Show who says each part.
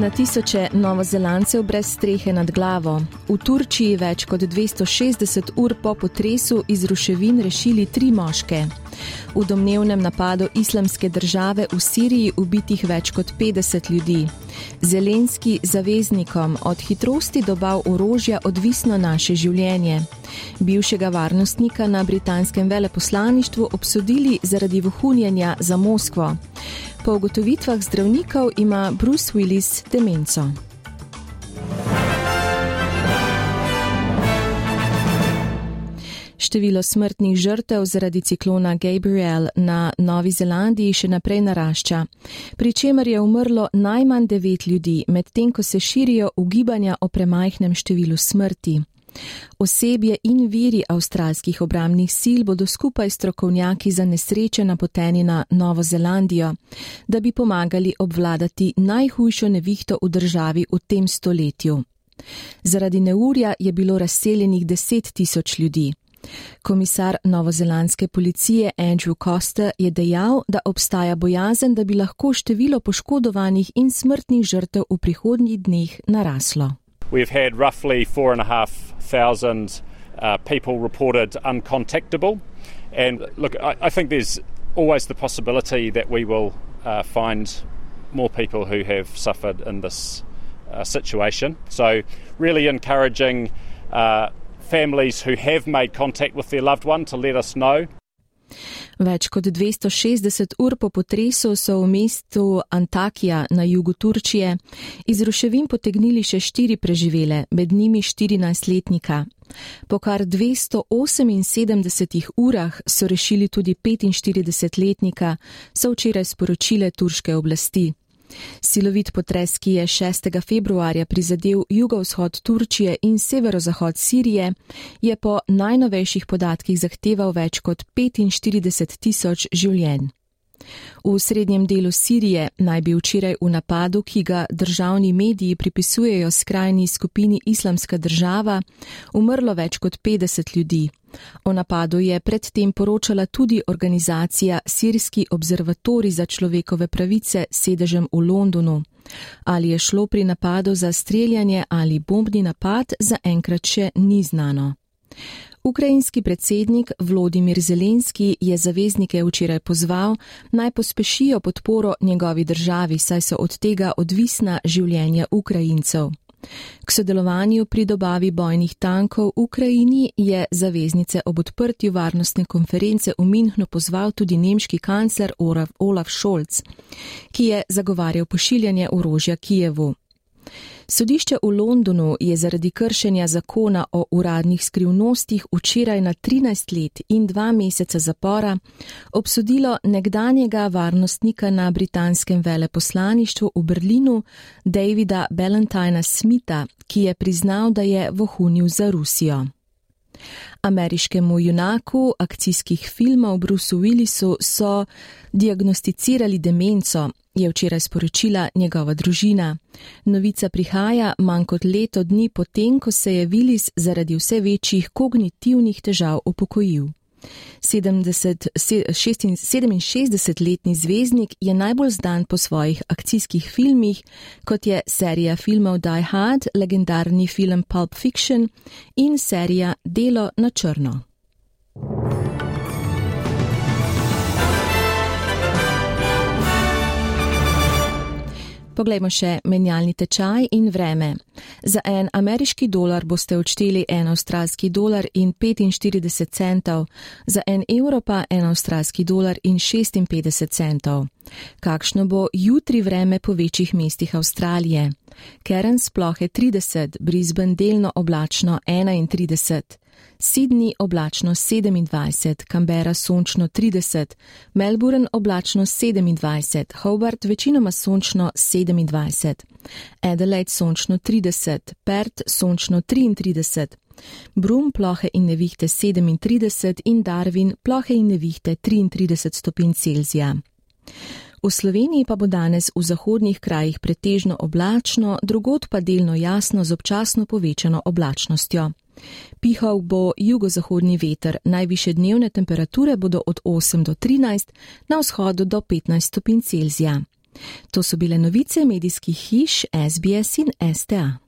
Speaker 1: Na tisoče novozelancev brez strehe nad glavo. V Turčiji več kot 260 ur po potresu iz ruševin rešili tri moške. V domnevnem napadu islamske države v Siriji ubitih več kot 50 ljudi. Zelenski zaveznikom od hitrosti dobav orožja odvisno naše življenje. Bivšega varnostnika na britanskem veleposlaništvu obsodili zaradi vohunjenja za Moskvo. Po ugotovitvah zdravnikov ima Bruce Willis demenco. Število smrtnih žrtev zaradi ciklona Gabriel na Novi Zelandiji še naprej narašča, pri čemer je umrlo najmanj devet ljudi, medtem ko se širijo ugibanja o premajhnem številu smrti. Osebje in viri avstralskih obramnih sil bodo skupaj strokovnjaki za nesreče napoteni na Novo Zelandijo, da bi pomagali obvladati najhujšo nevihto v državi v tem stoletju. Zaradi neurja je bilo razseljenih deset tisoč ljudi. Komisar novozelandske policije Andrew Costa je dejal, da obstaja bojazen, da bi lahko število poškodovanih in smrtnih žrtev v prihodnjih dneh naraslo.
Speaker 2: We've had roughly four and a half thousand uh, people reported uncontactable. And look, I, I, think there's always the possibility that we will uh, find more people who have suffered in this uh, situation. So, really encouraging uh, families who have made contact with their loved one to let us know.
Speaker 1: Več kot 260 ur po potresu so v mestu Antakija na jugu Turčije iz ruševin potegnili še štiri preživele, med njimi 14-letnika. Po kar 278 urah so rešili tudi 45-letnika, so včeraj sporočile turške oblasti. Silovit potres, ki je 6. februarja prizadel jugovzhod Turčije in severozahod Sirije, je po najnovejših podatkih zahteval več kot 45 tisoč življenj. V srednjem delu Sirije naj bi včeraj v napadu, ki ga državni mediji pripisujejo skrajni skupini Islamska država, umrlo več kot 50 ljudi. O napadu je predtem poročala tudi organizacija Sirski observatori za človekove pravice sedežem v Londonu. Ali je šlo pri napadu za streljanje ali bombni napad, zaenkrat še ni znano. Ukrajinski predsednik Vladimir Zelenski je zaveznike včeraj pozval naj pospešijo podporo njegovi državi, saj so od tega odvisna življenja Ukrajincev. K sodelovanju pri dobavi bojnih tankov v Ukrajini je zaveznice ob odprtju varnostne konference v Minhnu pozval tudi nemški kancler Olaf Scholz, ki je zagovarjal pošiljanje orožja Kijevu. Sodišče v Londonu je zaradi kršenja zakona o uradnih skrivnostih včeraj na 13 let in 2 meseca zapora obsodilo nekdanjega varnostnika na britanskem veleposlaništvu v Berlinu Davida Balentina Smitha, ki je priznal, da je vohunil za Rusijo. Ameriškemu junaku akcijskih filmov Bruce Willisu so diagnosticirali demenco, je včeraj sporočila njegova družina. Novica prihaja manj kot leto dni potem, ko se je Willis zaradi vse večjih kognitivnih težav upokojil. 67-letni zvezdnik je najbolj znan po svojih akcijskih filmih, kot je serija filmov Die Hard, legendarni film Pulp Fiction in serija Delo na črno. Poglejmo še menjalni tečaj in vreme. Za en ameriški dolar boste odšteli en avstralski dolar in 45 centov, za en evro pa en avstralski dolar in 56 centov. Kakšno bo jutri vreme po večjih mestih Avstralije? Keren splohe 30, Brisbane delno oblačno 31. Sydney oblačno 27, Canberra sončno 30, Melbourne oblačno 27, Hobart večinoma sončno 27, Adelaide sončno 30, Perth sončno 33, Brum plohe in nevihte 37 in Darwin plohe in nevihte 33 stopinj Celzija. V Sloveniji pa bo danes v zahodnih krajih pretežno oblačno, drugod pa delno jasno z občasno povečano oblačnostjo. Pihal bo jugozahodni veter, najviše dnevne temperature bodo od 8 do 13, na vzhodu do 15 stopinj Celzija. To so bile novice medijskih hiš SBS in STA.